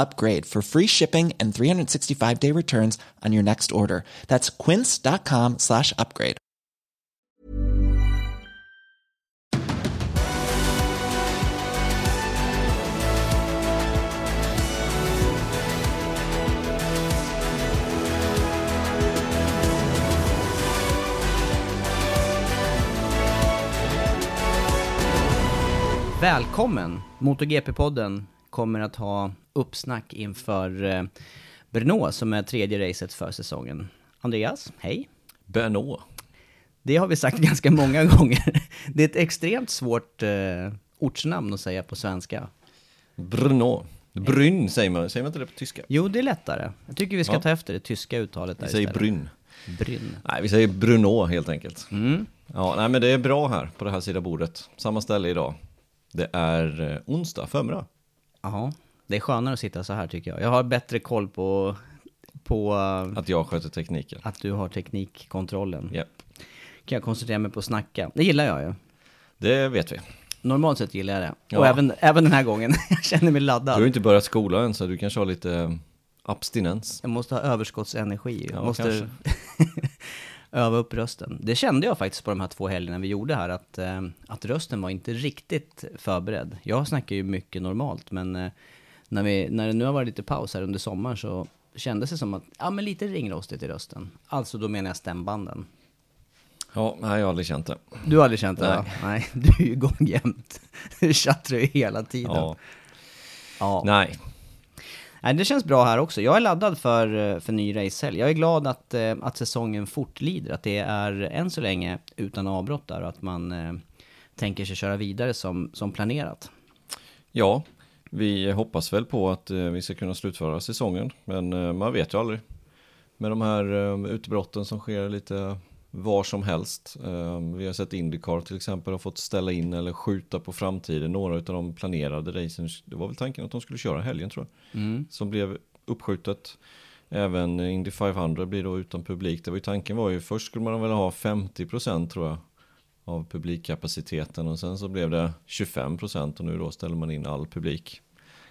upgrade for free shipping and 365 day returns on your next order. That's quince.com slash upgrade. Välkommen! MotoGP-podden kommer att ha uppsnack inför eh, Brno som är tredje racet för säsongen. Andreas, hej! Bernå. Det har vi sagt ganska många gånger. Det är ett extremt svårt eh, ortsnamn att säga på svenska. Brno. Brünn säger man, säger man inte det på tyska? Jo, det är lättare. Jag tycker vi ska Ja. ta efter det tyska uttalet där Vi säger istället. Brünn. Brynn. Nej, vi säger Bruno helt enkelt. Mm. Ja, nej men det är bra här på det här sidan bordet. Samma ställe idag. Det är eh, onsdag förmiddag. Jaha, det är skönare att sitta så här tycker jag. Jag har bättre koll på, på eh, Att jag sköter tekniken. att du har teknikkontrollen. Japp. Kan jag koncentrera mig på att snacka. Det gillar jag ju. Det vet vi. Normalt sett gillar jag det. Ja. Och även, även den här gången. jag känner mig Du laddad. har ju inte börjat skolan än så du kanske har lite eh, abstinens. Jag måste ha överskottsenergi. Jag Ja, måste öva upp rösten. Det kände jag faktiskt på de här två helgerna vi gjorde här, att, eh, att rösten var inte riktigt förberedd. Jag snackar ju mycket normalt, men när, vi, när det nu har varit lite paus här under sommaren så kändes det som att, ja men lite ringrostigt i rösten. Alltså då menar jag stämbanden. Ja, nej jag har aldrig känt det. Du har aldrig känt det? Nej. va? Nej, du är ju igång jämt. Du tjattrar ju hela tiden. Ja. Ja. Nej, Nej, det känns bra här också. Jag är laddad för, eh, för ny racehelg. Jag är glad att, eh, att säsongen fortlider, att det är än så länge utan avbrott där och att man eh, tänker sig köra vidare som, som planerat. ja, vi hoppas väl på att eh, vi ska kunna slutföra säsongen. Men eh, man vet ju aldrig. Med de här eh, utbrotten som sker lite var som helst. Vi har sett Indycar till exempel har fått ställa in eller skjuta på framtiden. Några av de planerade racen, det var väl tanken att de skulle köra helgen tror jag. Mm. Som blev uppskjutet. Även Indy 500 blir då utan publik. Det var ju tanken var ju först skulle man väl ha 50% tror jag. Av publikkapaciteten och sen så blev det 25% och nu då ställer man in all publik.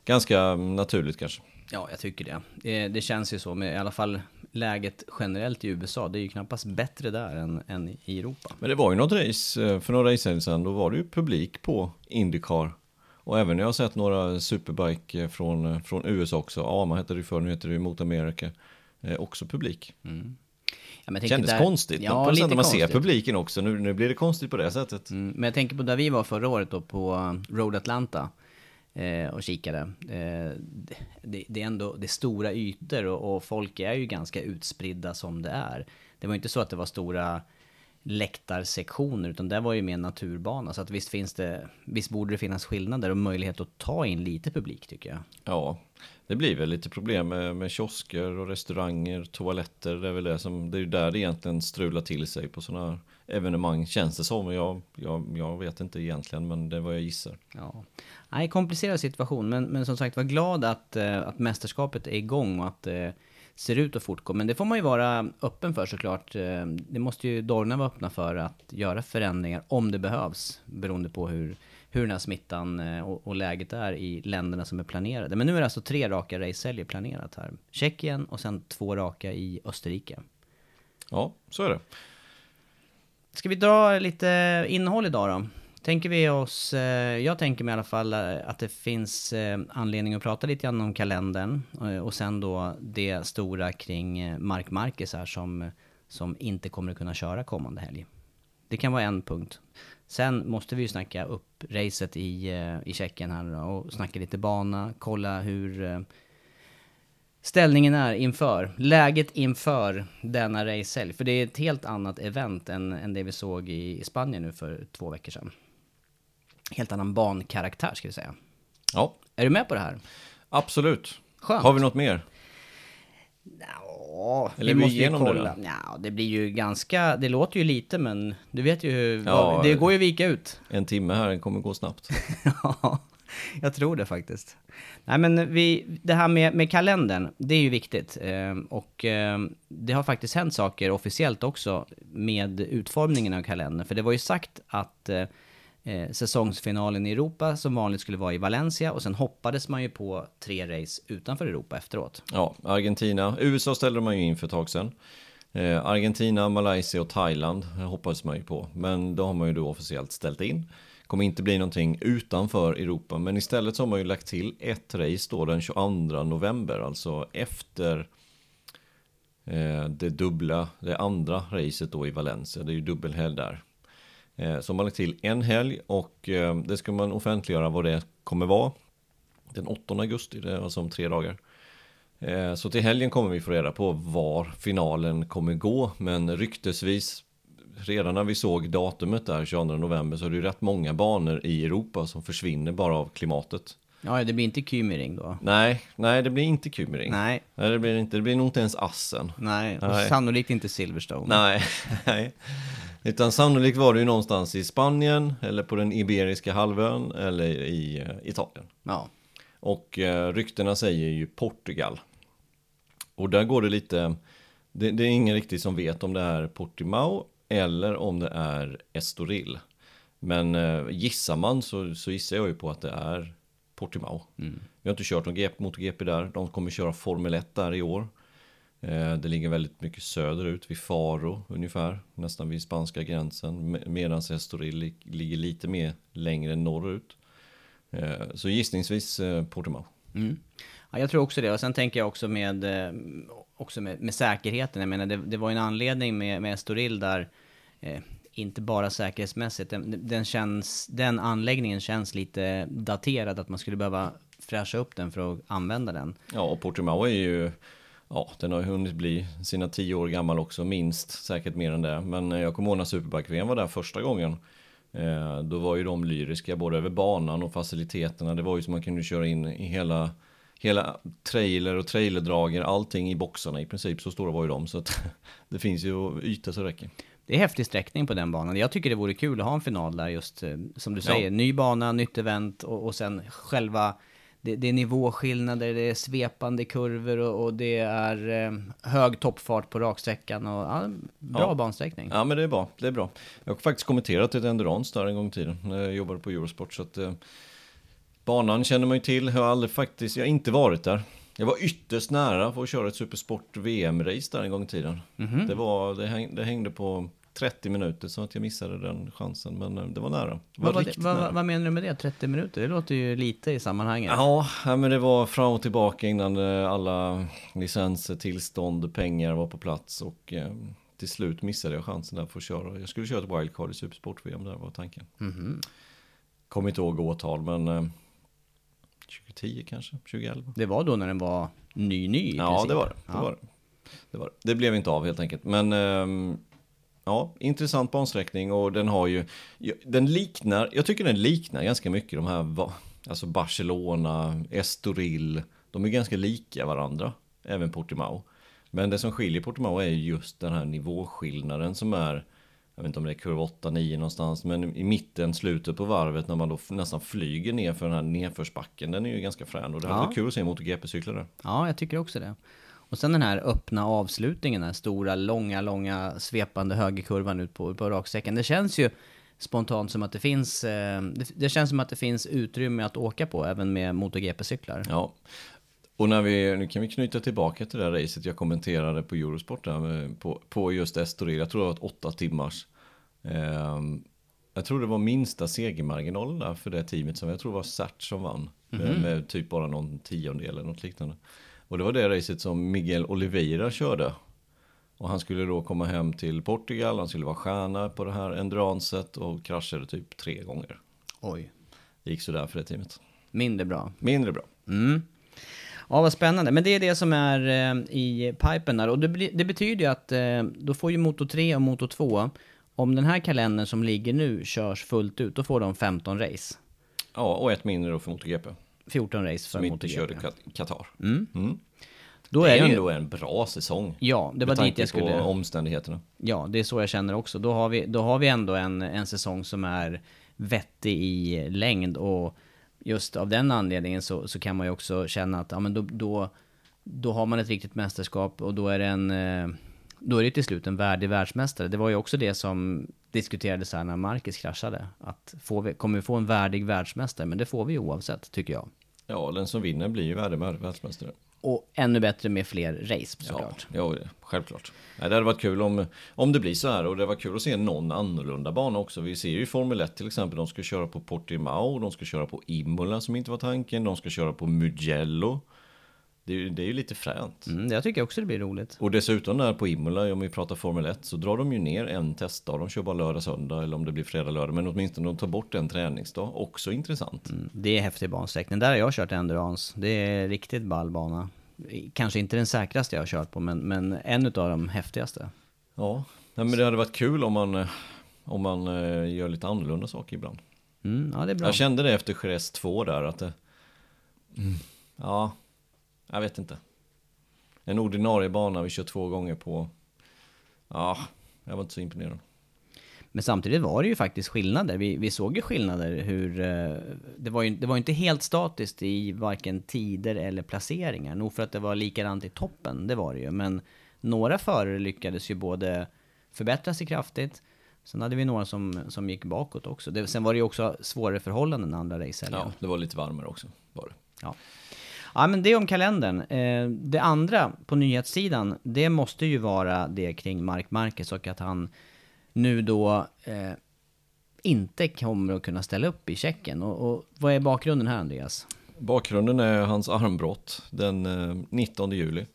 Ganska naturligt kanske. Ja, jag tycker det. det. Det känns ju så med i alla fall läget generellt i USA. Det är ju knappast bättre där än, än i Europa. Men det var ju något race, eh, för några race sedan, då var det ju publik på Indycar. Och även när jag har sett några superbike eh, från, eh, från USA också, AMA hette det ju förr, nu heter det Mot America, eh, också publik. Ja, men Kändes där- konstigt, Ja, på lite när man ser konstigt. publiken också, nu, nu blir det konstigt på det sättet. Mm, men jag tänker på där vi var förra året då på eh, Road Atlanta eh, och kikade. Eh, det, det är ändå det är stora ytor och, och folk är ju ganska utspridda som det är. Det var inte så att det var stora läktarsektioner utan det var ju mer naturbana. Så att visst finns det, visst borde det finnas skillnader och möjlighet att ta in lite publik tycker jag. Ja, det blir väl lite problem med, med kiosker och restauranger, toaletter, det är väl det som, det är ju där det egentligen strular till sig på sådana här evenemang känns det som. Jag, jag, jag vet inte egentligen, men det är vad jag gissar. Ja. Nej, komplicerad situation, men, men som sagt var glad att, eh, att mästerskapet är igång och att det ser ut att fortgå. Men det får man ju vara öppen för såklart. Eh, det måste ju Dorna vara öppna för att göra förändringar om det behövs, beroende på hur, hur den här smittan eh, och, och läget är i länderna som är planerade. Men nu är det alltså tre raka racehelger planerat här. Tjeckien och sen två raka i Österrike. Ja, så är det. Ska vi dra lite innehåll idag då? Tänker vi oss, eh, jag tänker mig i alla fall eh, att det finns anledning att prata lite grann om kalendern och sen då det stora kring Mark Marquez här som, som inte kommer att kunna köra kommande helg. Det kan vara en punkt. Sen måste vi ju snacka upp racet i, i Tjeckien här och snacka lite bana, kolla hur ställningen är inför, läget inför denna racehelg. För det är ett helt annat event än, än det vi såg i Spanien nu för två veckor sedan. Helt annan bankaraktär ska vi säga. Ja. Är du med på det här? Absolut. Skönt. Har vi något mer? Ja, Eller vi måste ju det kolla. då? Ja, det blir ju ganska, det låter ju lite men du vet ju hur, Ja, vad, det går ju att vika ut. En timme här kommer gå snabbt. Ja, jag tror det faktiskt. Nej men vi, det här med, med kalendern, det är ju viktigt. Eh, och eh, det har faktiskt hänt saker officiellt också med utformningen av kalendern. För det var ju sagt att eh, eh, säsongsfinalen i Europa som vanligt skulle vara i Valencia och sen hoppades man ju på tre race utanför Europa efteråt. Ja, Argentina. USA ställde man ju in för ett tag sedan. Eh, Argentina, Malaysia och Thailand hoppades man ju på. Men då har man ju då officiellt ställt in. Kommer inte bli någonting utanför Europa. Men istället så har man ju lagt till ett race då den 22 november. Alltså efter eh, det dubbla, det andra racet då i Valencia. Det är ju dubbelhelg där. Som så man lagt till en helg och eh, det ska man offentliggöra vad det kommer vara. Den 8 augusti, det är alltså om tre dagar. Eh, så till helgen kommer vi få reda på var finalen kommer gå. Men ryktesvis, redan när vi såg datumet där 22 november så är det ju rätt många banor i Europa som försvinner bara av klimatet. Ja, det blir inte Kymering då. Nej, nej det blir inte Kymering. Nej, Nej, det blir inte. Det blir nog inte ens Assen. nej, och Nej. sannolikt inte Silverstone. Nej, nej. Utan sannolikt var det ju någonstans i Spanien eller på den Iberiska halvön eller i eh, Italien. Ja. Och eh, ryktena säger ju Portugal. Och där går det lite, det, det är ingen riktigt som vet om det är Portimao eller om det är Estoril. Men eh, gissar man så, så gissar jag ju på att det är Portimao. Vi har inte kört någon MotoGP där, de kommer köra Formel 1 där i år. Eh, Det ligger väldigt mycket söderut vid Faro ungefär, nästan vid spanska gränsen. Medan Estoril li- ligger lite mer längre norrut. Eh, Så gissningsvis eh, Portimao. Mm. Ja, jag tror också det. Och sen tänker jag också med, också med, med säkerheten. Jag menar, det, det var en anledning med, med Estoril där, eh, inte bara säkerhetsmässigt, den, den, känns, den anläggningen känns lite daterad, att man skulle behöva fräscha upp den för att använda den. Ja, och Portimao är ju, ja, den har ju hunnit bli sina tio år gammal också, minst, säkert mer än det. Men eh, jag kommer ihåg när Superbike-VM var där första gången. Eh, då var ju de lyriska både över banan och faciliteterna. Det var ju som man kunde köra in i hela, hela trailer och trailerdrager, allting i boxarna i princip. Så stora var ju de. Så att det finns ju yta så räcker. Det är häftig sträckning på den banan. Jag tycker det vore kul att ha en final där just, eh, som du säger, Ja. ny bana, nytt event och, och sen själva, det, det är nivåskillnader, det är svepande kurvor och, och det är eh, hög toppfart på raksträckan och ja, bra Ja. bansträckning. Ja men det är bra, det är bra. Jag har faktiskt kommenterat ett Endurance där en gång i tiden när jag jobbade på Eurosport. Så att, eh, banan känner man ju till, jag har aldrig faktiskt, jag har inte varit där. Jag var ytterst nära för att köra ett Supersport VM-race där en gång i tiden. Det, var, det, häng, det hängde på 30 minuter så att jag missade den chansen. Men eh, det var nära. Det var Vad, det, vad, nära. vad menar du med det? 30 minuter? Det låter ju lite i sammanhanget. Ja, men det var fram och tillbaka innan eh, alla licenser, tillstånd, pengar var på plats och eh, till slut missade jag chansen där för att köra. Jag skulle köra ett wildcard i Supersport-VM, där var tanken. Mhm. Kommer inte ihåg årtal, men eh, 2010 kanske, 2011. Det var då när den var ny, ny Ja, det var det. Det, Ja. var det. Det, var det. det blev inte av helt enkelt. Men ehm, ja, intressant bansträckning och den har ju, den liknar, jag tycker den liknar ganska mycket de här, alltså Barcelona, Estoril, de är ganska lika varandra, även Portimao. Men det som skiljer Portimao är ju just den här nivåskillnaden som är, jag vet inte om det är kurva 8-9 någonstans, men i mitten, slutet på varvet när man då nästan flyger ner för den här nedförsbacken, den är ju ganska frän och det hade Ja. varit kul att se MotoGP-cyklar där. Ja, jag tycker också det. Och sen den här öppna avslutningen, den här stora, långa, långa svepande högerkurvan ut på, på raksträckan. Det känns ju, spontant som att det finns, eh, det, det känns som att det finns utrymme att åka på även med MotoGP-cyklar. Ja, och när vi, nu kan vi knyta tillbaka till det där racet jag kommenterade på Eurosport där med, på, på just Estoril. Jag tror det var åtta timmars. Eh, jag tror det var minsta segermarginalen där för det teamet som jag tror var Sert som vann. Mm -hmm. med, med, typ bara någon tiondel eller något liknande. Och det var det racet som Miguel Oliveira körde. Och han skulle då komma hem till Portugal, han skulle vara stjärna på det här enduranset och kraschade typ tre gånger. Oj. Det gick sådär för det teamet. Mindre bra. Mindre bra. Mm. Ja, vad spännande. Men det är det som är eh, i pipen där. Och det, det betyder ju att eh, då får ju Moto 3 och Moto 2, om den här kalendern som ligger nu körs fullt ut, då får de 15 race. Ja, och ett mindre då för MotoGP. 14 race för Som inte körde Qatar. Mm. Mm. Då det är, är det ändå ju... en bra säsong. Ja, det var dit jag skulle... på omständigheterna. Ja, det är så jag känner också. Då har vi, då har vi ändå en, en säsong som är vettig i längd och just av den anledningen så, så kan man ju också känna att ja, men då, då, då har man ett riktigt mästerskap och då är det en eh, då är det till slut en värdig världsmästare. Det var ju också det som diskuterades här när Marcus kraschade. Att får vi, kommer vi få en värdig världsmästare? Men det får vi ju oavsett, tycker jag. Ja, den som vinner blir ju världsmästare. Och ännu bättre med fler race såklart. Ja, ja självklart. Nej, det hade varit kul om, om det blir så här och det var kul att se någon annorlunda bana också. Vi ser ju Formel 1 till exempel, de ska köra på Portimao, de ska köra på Imola som inte var tanken, de ska köra på Mugello. Det är, ju, det är ju lite fränt. Mm, jag tycker också det blir roligt. Och dessutom där på Imola, om vi pratar Formel 1, så drar de ju ner en testdag. De kör bara lördag, söndag eller om det blir fredag, lördag. Men åtminstone de tar bort en träningsdag. Också intressant. Mm, det är häftig bansträckning. Där har jag kört endurance. Det är riktigt ball bana. Kanske inte den säkraste jag har kört på, men, men en av de häftigaste. Ja, men det hade varit kul om man, om man eh, gör lite annorlunda saker ibland. Mm, ja, det är bra. Jag kände det efter Jerez 2 där, att det... Mm, ja, jag vet inte. En ordinarie bana vi kör två gånger på. Ja, jag var inte så imponerad. Men samtidigt var det ju faktiskt skillnader. Vi, vi såg ju skillnader hur... Eh, det var ju det var inte helt statiskt i varken tider eller placeringar. Nog för att det var likadant i toppen, det var det ju. Men några förare lyckades ju både förbättra sig kraftigt. Sen hade vi några som, som gick bakåt också. Det, sen var det ju också svårare förhållanden andra race Ja, det var lite varmare också. Var det. Ja. Ja, men det om kalendern. Eh, det andra på nyhetssidan, det måste ju vara det kring Mark Marquez och att han nu då eh, inte kommer att kunna ställa upp i Tjeckien. Och, och, vad är bakgrunden här, Andreas? Bakgrunden är hans armbrott den eh, 19 juli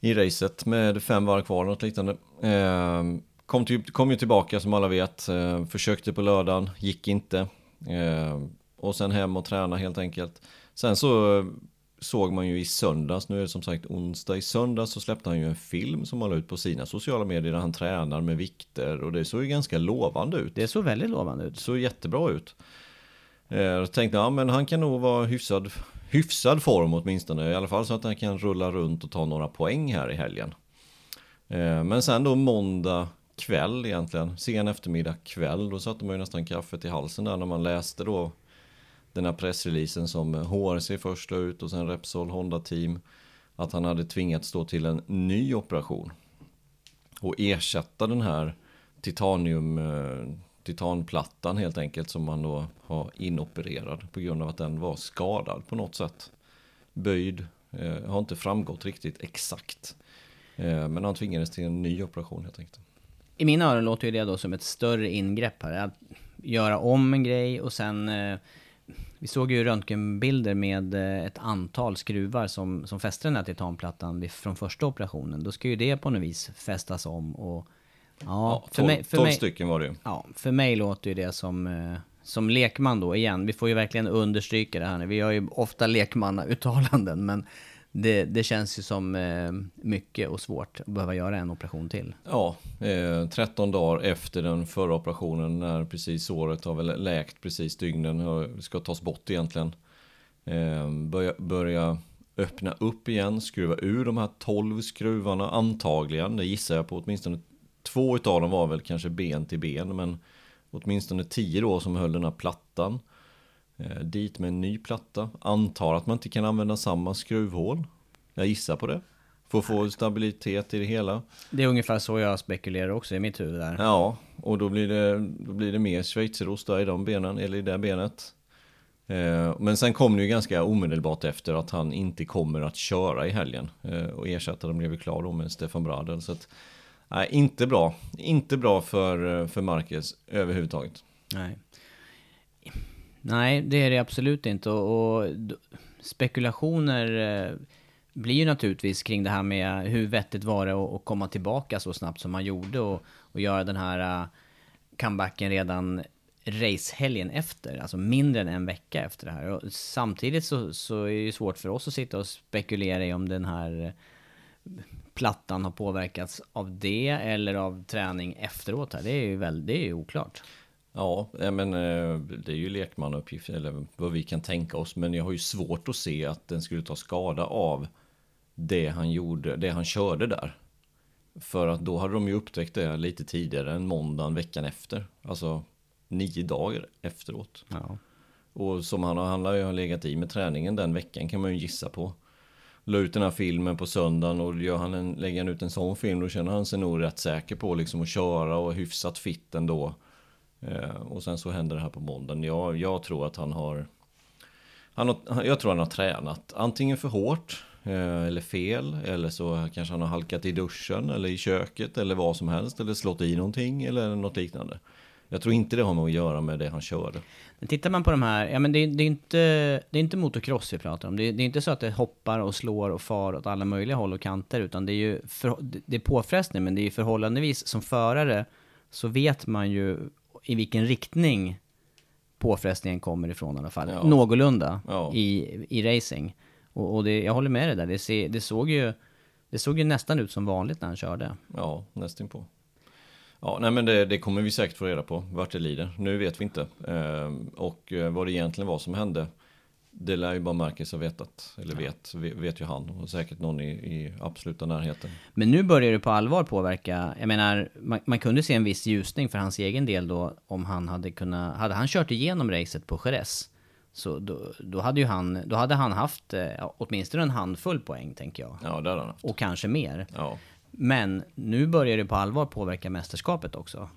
i racet med fem varv kvar, något liknande. Eh, kom, till, kom ju tillbaka som alla vet, eh, försökte på lördagen, gick inte. Eh, och sen hem och träna helt enkelt. Sen så såg man ju i söndags, nu är det som sagt onsdag, i söndags så släppte han ju en film som han la ut på sina sociala medier där han tränar med vikter och det såg ju ganska lovande ut. Det såg väldigt lovande ut. Det såg jättebra ut. Eh, jag tänkte, ja men han kan nog vara hyfsad, hyfsad form åtminstone, i alla fall så att han kan rulla runt och ta några poäng här i helgen. Eh, men sen då måndag kväll egentligen, sen eftermiddag kväll, då satte man ju nästan kaffet i halsen där när man läste då den här pressreleasen som HRC först ut och sen Repsol Honda Team. Att han hade tvingats stå till en ny operation. Och ersätta den här titanium, eh, titanplattan helt enkelt som man då har inopererad på grund av att den var skadad på något sätt. Böjd, eh, har inte framgått riktigt exakt. Eh, men han tvingades till en ny operation helt enkelt. I mina öron låter ju det då som ett större ingrepp här. Att göra om en grej och sen eh, vi såg ju röntgenbilder med eh, ett antal skruvar som, som fäster den här titanplattan från första operationen. Då ska ju det på något vis fästas om och... Ja, ja för 12, mig, för 12 mig, stycken var det ju. Ja, för mig låter ju det som, eh, som lekman då igen. Vi får ju verkligen understryka det här nu. Vi har ju ofta lekmannauttalanden men det, det känns ju som eh, mycket och svårt att behöva göra en operation till. Ja, eh, 13 dagar efter den förra operationen när precis såret har väl läkt precis dygnen ska tas bort egentligen. Eh, börja, börja öppna upp igen, skruva ur de här 12 skruvarna antagligen. Det gissar jag på åtminstone två utav dem var väl kanske ben till ben men åtminstone 10 då som höll den här plattan. Eh, dit med en ny platta. Antar att man inte kan använda samma skruvhål. Jag gissar på det. För att få stabilitet i det hela. Det är ungefär så jag spekulerar också i mitt huvud där. Ja, och då blir det, då blir det mer schweizerost där i de benen, eller i det benet. Eh, men sen kom det ju ganska omedelbart efter att han inte kommer att köra i helgen. Eh, och ersättaren blev ju klar då med Stefan Bradel. Så att, nej, inte bra. Inte bra för, för Marquez överhuvudtaget. Nej. Nej, det är det absolut inte. Och, och spekulationer eh, blir ju naturligtvis kring det här med hur vettigt var det att, att komma tillbaka så snabbt som man gjorde och, och göra den här eh, comebacken redan racehelgen efter, alltså mindre än en vecka efter det här. Och samtidigt så, så är det ju svårt för oss att sitta och spekulera i om den här eh, plattan har påverkats av det eller av träning efteråt här. Det är ju väldigt, det är ju oklart. Ja, men eh, det är ju lekmannauppgift eller vad vi kan tänka oss. Men jag har ju svårt att se att den skulle ta skada av det han gjorde, det han körde där. För att då hade de ju upptäckt det lite tidigare än måndagen veckan efter. Alltså nio dagar efteråt. Ja. Och som han, han har ju legat i med träningen den veckan kan man ju gissa på. La ut den här filmen på söndagen och gör han en, lägger han ut en sån film då känner han sig nog rätt säker på liksom att köra och hyfsat fit ändå. Eh, och sen så händer det här på måndagen. Jag, jag tror att han har, han har Jag tror han har tränat antingen för hårt eh, eller fel eller så kanske han har halkat i duschen eller i köket eller vad som helst eller slått i någonting eller något liknande. Jag tror inte det har med att göra med det han körde. Men tittar man på de här, ja men det, det är inte, det är inte motocross vi pratar om. Det, det, är inte så att det hoppar och slår och far åt alla möjliga håll och kanter, utan det är ju för, det är påfrestning, men det är ju förhållandevis som förare så vet man ju i vilken riktning påfrestningen kommer ifrån i alla fall. Ja. Någorlunda ja. i, i racing. Och, och det, jag håller med dig där, det, se, det, såg ju, det såg ju nästan ut som vanligt när han körde. Ja, nästan på. Ja, nej men det, det, kommer vi säkert få reda på vart det lider. Nu vet vi inte. Eh, och vad det egentligen var som hände, det lär ju bara Marcus ha vetat. Eller ja. vet, vet ju han. Och säkert någon i, i absoluta närheten. Men nu börjar det på allvar påverka. Jag menar, man, man, kunde se en viss ljusning för hans egen del då. Om han hade kunnat, hade han kört igenom racet på Jerez. Så då, då, hade ju han, då hade han haft eh, åtminstone en handfull poäng tänker jag. Ja, det hade han haft. Och kanske mer. Ja. Men nu börjar det på allvar påverka mästerskapet också.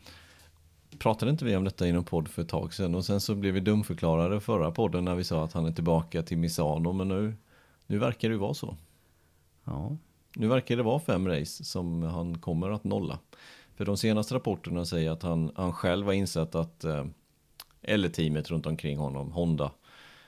Pratade inte vi om detta i någon podd för ett tag sedan och sen så blev vi dumförklarade förra podden när vi sa att han är tillbaka till Misano men nu, nu verkar det vara så. Ja. Nu verkar det vara fem race som han kommer att nolla. För de senaste rapporterna säger att han, han själv har insett att eh, eller teamet runt omkring honom, Honda,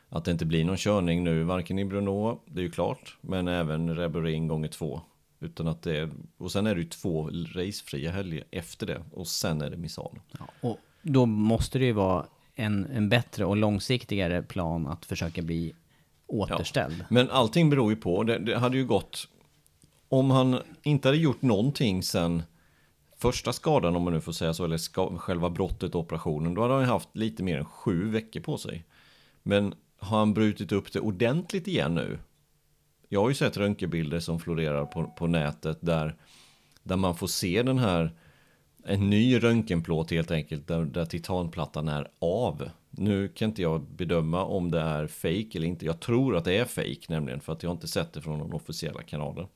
att det inte blir någon körning nu, varken i Bruno, det är ju klart, men även Rebering gånger två. Utan att det är, och sen är det ju två racefria helger efter det och sen är det Misano. Ja, och då måste det ju vara en, en bättre och långsiktigare plan att försöka bli återställd. Ja, men allting beror ju på, det, det, hade ju gått, om han inte hade gjort någonting sen första skadan, om man nu får säga så, eller ska, själva brottet och operationen, då hade han haft lite mer än sju veckor på sig. Men har han brutit upp det ordentligt igen nu, jag har ju sett röntgenbilder som florerar på, på nätet där, där man får se den här en ny röntgenplåt helt enkelt där, där titanplattan är av. Nu kan inte jag bedöma om det är fake eller inte. Jag tror att det är fake nämligen för att jag inte sett det från de officiella kanalerna.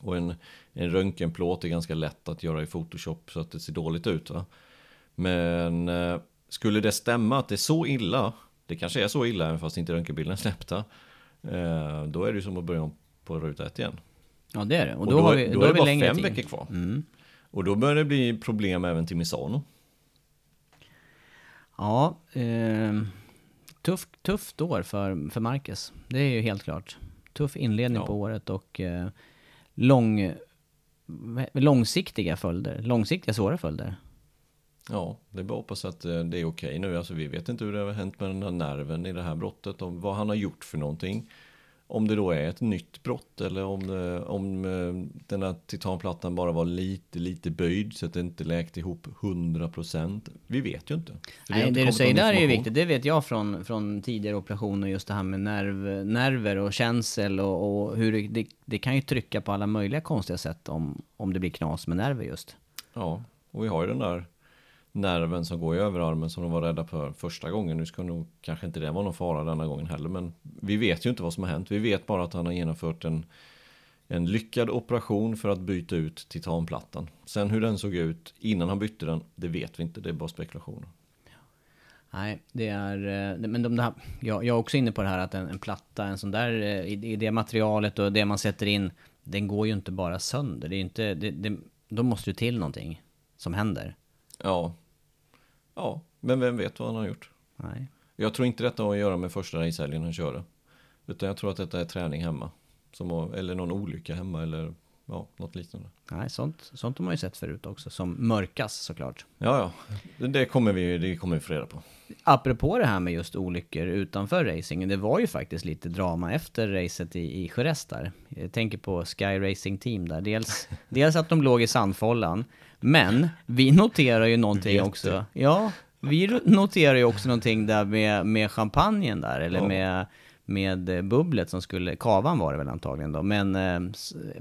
Och en, en röntgenplåt är ganska lätt att göra i Photoshop så att det ser dåligt ut. Va? Men eh, skulle det stämma att det är så illa, det kanske är så illa även fast inte röntgenbilden är släppta. Eh, då är det ju som att börja om på ruta ett igen. Ja det är det. Och, och då, då, har vi, då, då är det bara fem tid. veckor kvar. Mm. Och då börjar det bli problem även till Misano. Ja, eh, tuff, tufft år för, för Marcus. Det är ju helt klart. Tuff inledning ja. på året och eh, lång, långsiktiga följder. Långsiktiga svåra följder. Ja, det är bara att hoppas att eh, det är okej nu. Alltså, vi vet inte hur det har hänt med den här nerven i det här brottet. Om vad han har gjort för någonting. Om det då är ett nytt brott eller om, det, om eh, den här titanplattan bara var lite, lite böjd så att det inte läkte ihop 100%. Vi vet ju inte. Nej, det, inte det du säger där är ju viktigt. Det vet jag från, från tidigare operationer, just det här med nerv, nerver och känsel och, och hur det, det, det, kan ju trycka på alla möjliga konstiga sätt om, om det blir knas med nerver just. Ja, och vi har ju den där nerven som går i överarmen som de var rädda för första gången. Nu ska nog kanske inte det vara någon fara denna gången heller. Men vi vet ju inte vad som har hänt. Vi vet bara att han har genomfört en en lyckad operation för att byta ut titanplattan. Sen hur den såg ut innan han bytte den, det vet vi inte, det är bara spekulationer. Nej, det är... eh, Men de där, jag, jag är också inne på det här att en, en platta, en sån där, eh, i, i det materialet och det man sätter in, den går ju inte bara sönder. Det är inte, det, det, då måste ju till någonting som händer. Ja, ja, men vem vet vad han har gjort? Nej. Jag tror inte detta har att göra med första racehelgen han körde. Utan jag tror att detta är träning hemma. Som, eller någon olycka hemma eller ja, något liknande. Nej, sånt, sånt har man ju sett förut också, som mörkas såklart. Ja, ja, det- det kommer vi, det kommer vi få reda på. Apropå det här med just olyckor utanför racingen, det var ju faktiskt lite drama efter racet i, i Jerez där. Jag tänker på Sky Racing Team där. Dels, dels att de låg i sandfållan, men vi noterar ju någonting också. Ja, vi noterar ju också någonting där med, med champagnen där, eller Ja. med, med eh, bubblet som skulle, kavan var det väl antagligen då, men eh,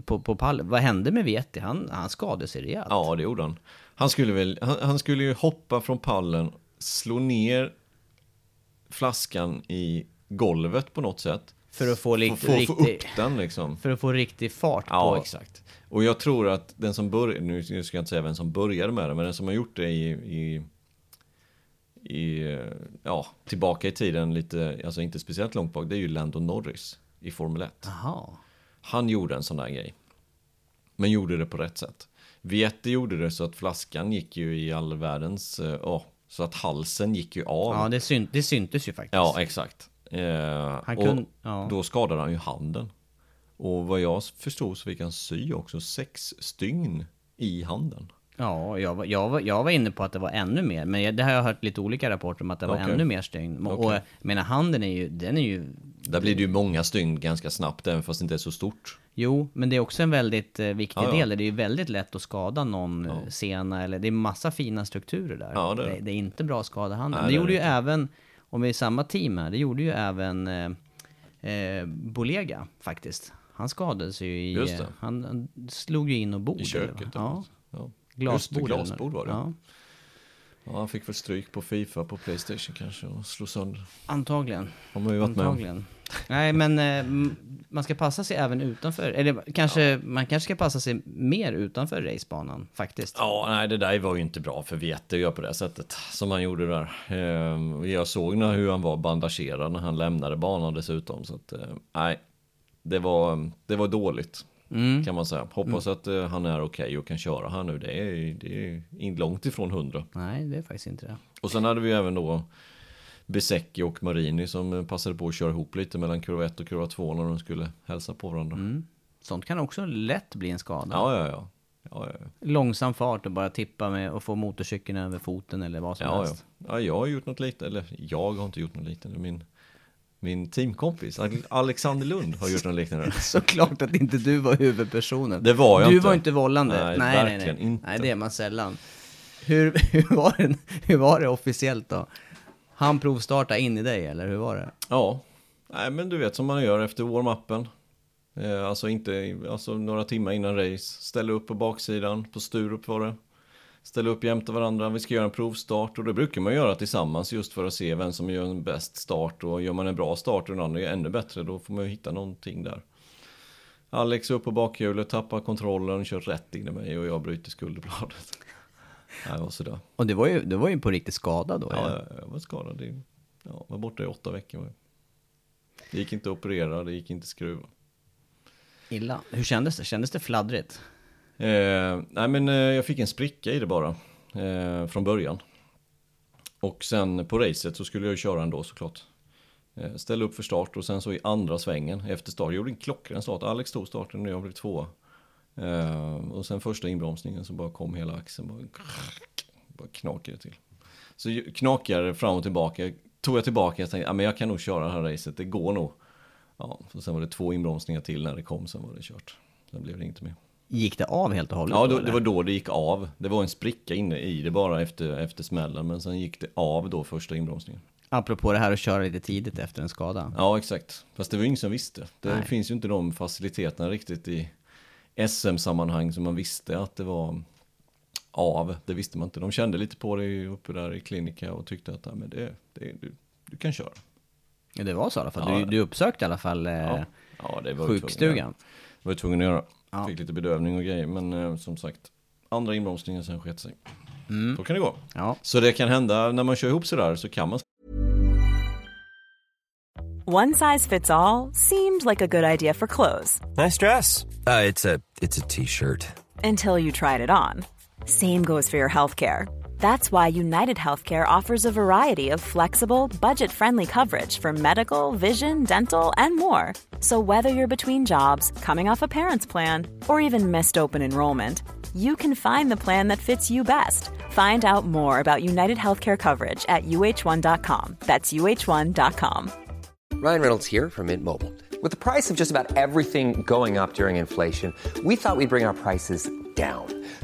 på, på pall, vad hände med Vietti? Han, han skadade sig rejält. Ja, det gjorde han. Han skulle väl, han, han skulle ju hoppa från pallen, slå ner flaskan i golvet på något sätt. För att få Få, lite få, upp riktig, den liksom. för att få riktig fart Ja, på exakt. Och jag tror att den som började, nu ska jag inte säga vem som började med det, men den som har gjort det i, i, i ja, tillbaka i tiden lite, alltså inte speciellt långt bak, det är ju Lando Norris i Formel 1. Jaha. Han gjorde en sån där grej. Men gjorde det på rätt sätt. Vietti gjorde det så att flaskan gick ju i all världens, eh, ja, så att halsen gick ju av. Ja, det, syn, det syntes ju faktiskt. Ja, exakt. Eh, och kunde- ja. Då skadade han ju handen. Och vad jag förstod så fick han sy också sex stygn i handen. Ja, jag var, jag, var, jag var inne på att det var ännu mer, men jag- det har jag hört lite olika rapporter om att det var Okej. ännu mer stygn. Och Okej. jag menar, handen är ju, den är ju... Där blir det ju många stygn ganska snabbt, även fast det inte är så stort. Jo, men det är också en väldigt eh, viktig ja. del. Det är ju väldigt lätt att skada någon ja. sena, eller det är massa fina strukturer där. Ja, det är det. det, är inte bra att skada handen. Nej, det det gjorde ju inte. även, om vi är i samma team här, det gjorde ju även eh, eh, Bolega faktiskt. Han skadades ju i... Eh, Han, slog ju in och bord. I köket. Ja. vad? Ja, Ja. glasbord. Just det, glasbord var det. Ja. Ja, han fick väl stryk på Fifa på Playstation kanske och slå sönder. Antagligen. Har man ju varit med. Antagligen. Nej, men eh, man ska passa sig även utanför. Eller kanske, man kanske ska passa sig mer utanför racebanan, faktiskt. Ja, nej det där var ju inte bra för Vietti att göra på det sättet som han gjorde där. Ehm, Jag såg när, hur han var bandagerad när han lämnade banan dessutom. Så att, eh, nej, det var, det var dåligt kan man säga. Hoppas att eh, han är okej och kan köra här nu. Det är, det är långt ifrån hundra. Nej, det är faktiskt inte det. Och sen hade vi även då Besecki och Marini som eh, passade på att köra ihop lite mellan kurva 1 och kurva 2 när de skulle hälsa på varandra. Sånt kan också lätt bli en skada. Ja, ja, ja. ja, ja, ja. Långsam fart och bara tippa med och få motorcykeln över foten eller vad som Ja, ja. helst. ja, jag har gjort något liknande, eller jag har inte gjort något liknande, min, min teamkompis Ale- Alexander Lund har gjort något liknande. Såklart att inte du var huvudpersonen. Det var jag du inte. var inte vållande. Nej, nej, verkligen nej. inte. Nej, det är man sällan. Hur, hur, var det, hur var det officiellt då? Han provstarta in i dig, eller hur var det? Ja, nej men du vet som man gör efter warm-upen. Eh, alltså inte, alltså några timmar innan race. Ställa upp på baksidan, på Sturup var det. Ställa upp jämte varandra, vi ska göra en provstart och det brukar man göra tillsammans just för att se vem som gör en bäst start och gör man en bra start och den andra gör ännu bättre då får man ju hitta någonting där. Alex upp på bakhjulet, tappar kontrollen, kör rätt in i mig och jag bryter skulderbladet. Nej, och sådär. Och det var ju, det var ju på riktigt skada då. Ja, jag, jag var skadad. i- Ja, var borta i åtta veckor. Det gick inte att operera, det gick inte att skruva. Illa. Hur kändes det? Kändes det fladdrigt? Eh, nej men eh, jag fick en spricka i det bara. Eh, från början. Och sen på racet så skulle jag ju köra ändå såklart. Eh, ställa upp för start och sen så i andra svängen efter start. Jag gjorde en klockren start. Alex tog starten och jag blev tvåa. Eh, och sen första inbromsningen så bara kom hela axeln. Bara, bara knakade till. Så knakade knakade fram och tillbaka. Tog jag tillbaka och tänkte, att ah, jag kan nog köra det här racet. Det går nog. Ja, så sen var det två inbromsningar till när det kom. Sen var det kört. Sen blev det inte mer. Gick det av helt och hållet? Ja, då, det var då det gick av. Det var en spricka inne i det bara efter, efter smällen. Men sen gick det av då första inbromsningen. Apropå det här att köra lite tidigt efter en skada. Ja, exakt. Fast det var ingen som visste. Det Nej. finns ju inte de faciliteterna riktigt i SM-sammanhang som man visste att det var av. Det visste man inte. De kände lite på det uppe där i klinika och tyckte att men det, det, du, du kan köra. Ja, det var så i alla fall. Ja. Du, du uppsökte i alla fall eh, Ja, ja det var sjukstugan. tvungen. var jag tvungen att göra. Ja. Fick lite bedövning och grejer, men eh, som sagt, andra inbromsningen sen sket sig. Mm. Då kan det gå. Ja. Så det kan hända när man kör ihop sådär så kan man One size fits all seemed like a good idea for clothes Nice dress. Uh, it's a it's a t-shirt. until you tried it on. Same goes for your healthcare. That's why United Healthcare offers a variety of flexible, budget friendly coverage for medical, vision, dental, and more. So, whether you're between jobs, coming off a parent's plan, or even missed open enrollment, you can find the plan that fits you best. Find out more about United Healthcare coverage at uh1.com. That's uh1.com. Ryan Reynolds here from Mint Mobile. With the price of just about everything going up during inflation, we thought we'd bring our prices down.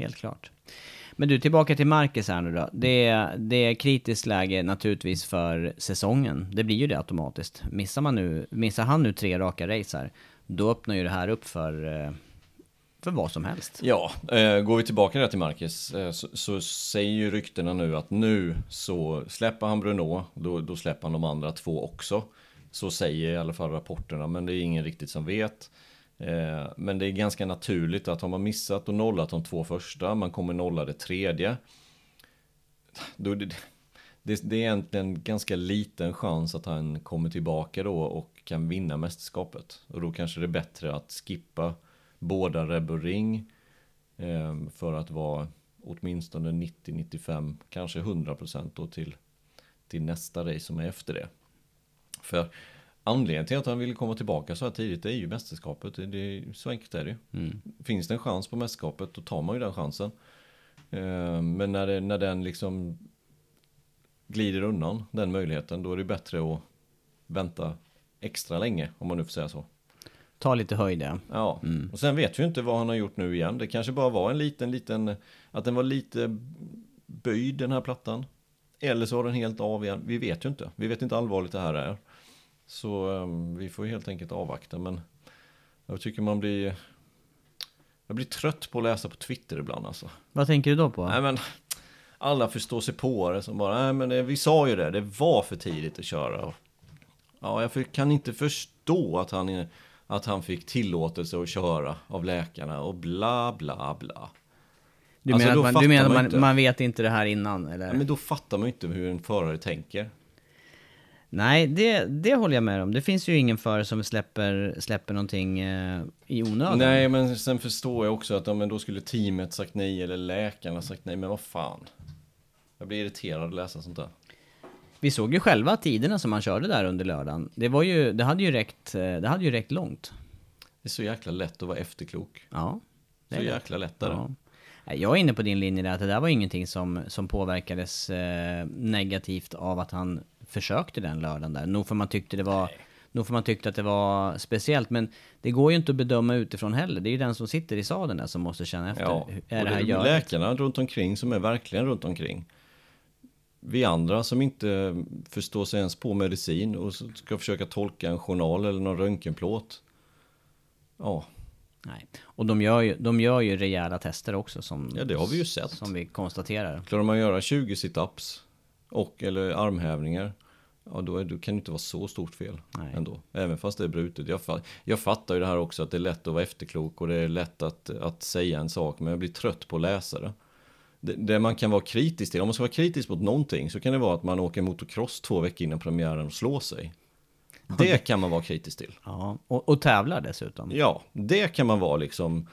helt klart. Men du, tillbaka till Marcus här nu då. Det är, det är kritiskt läge naturligtvis för säsongen. Det blir ju det automatiskt. Missar, man nu, missar han nu tre raka race här, då öppnar ju det här upp för, eh, för vad som helst. Ja, eh, går vi tillbaka där till Marcus eh, så, så säger ju ryktena nu att nu så släpper han Bruno, då, då släpper han de andra två också. Så säger i alla fall rapporterna, men det är ingen riktigt som vet. Eh, men det är ganska naturligt att har man missat och nollat de två första, man kommer nolla det tredje. Då det, det, det är egentligen ganska liten chans att han kommer tillbaka då och kan vinna mästerskapet. Och då kanske det är bättre att skippa båda Reb och Ring eh, för att vara åtminstone 90-95, kanske 100% då till, till nästa race som är efter det. För anledningen till att han vill komma tillbaka så här tidigt är ju mästerskapet. Det, det, så enkelt är det ju. Finns det en chans på mästerskapet då tar man ju den chansen. Eh, men när, det, när den liksom glider undan den möjligheten då är det bättre att vänta extra länge om man nu får säga så. Ta lite höjd ja. Ja, och sen vet vi inte vad han har gjort nu igen. Det kanske bara var en liten, liten, att den var lite böjd den här plattan. Eller så var den helt av igen. Vi vet ju inte. Vi vet inte allvarligt det här är. Så um, vi får helt enkelt avvakta. Men jag tycker man blir... Jag blir trött på att läsa på Twitter ibland alltså. Vad tänker du då på? Nej men alla förstår sig på det som bara, nej men det, vi sa ju det, det var för tidigt att köra. Ja, jag kan inte förstå att han, att han fick tillåtelse att köra av läkarna och bla bla bla. du alltså, menar, då att man, du menar man man vet inte det här innan eller? Ja, men då fattar man ju inte hur en förare tänker. Nej, det, det håller jag med om. Det finns ju ingen förare som släpper, släpper någonting eh, i onödan. Nej, men sen förstår jag också att ja, men då skulle teamet sagt nej eller läkarna sagt nej, men vad fan. Jag blir irriterad att läsa sånt där. Vi såg ju själva tiderna som han körde där under lördagen. Det var ju, det hade ju räckt, eh, det hade ju räckt långt. Det är så jäkla lätt att vara efterklok. Ja. Så jäkla lätt är det. Ja. Jag är inne på din linje där, att det där var ingenting som, som påverkades eh, negativt av att han försökte den lördagen där. Nog för man tyckte det var... Nog för man tyckte att det var speciellt, men det går ju inte att bedöma utifrån heller. Det är ju den som sitter i sadeln där som måste känna efter. Ja, Är och det här det är läkarna runt omkring som är verkligen runt omkring. Vi andra som inte förstår sig ens på medicin och ska försöka tolka en journal eller någon röntgenplåt. Ja, Nej. Och de gör, ju, de gör ju rejäla tester också som... Ja, det har vi ju sett. Som vi konstaterar. klarar man att göra 20 situps och eller armhävningar. Ja, då, är, då kan det inte vara så stort fel Nej. ändå. Även fast det är brutet. Jag, jag fattar ju det här också att det är lätt att vara efterklok och det är lätt att, att säga en sak. Men jag blir trött på att läsa det. det. Det man kan vara kritisk till, om man ska vara kritisk mot någonting så kan det vara att man åker motocross två veckor innan premiären och slår sig. Det kan man vara kritisk till. Ja, och, och tävlar dessutom. Ja, det kan man vara liksom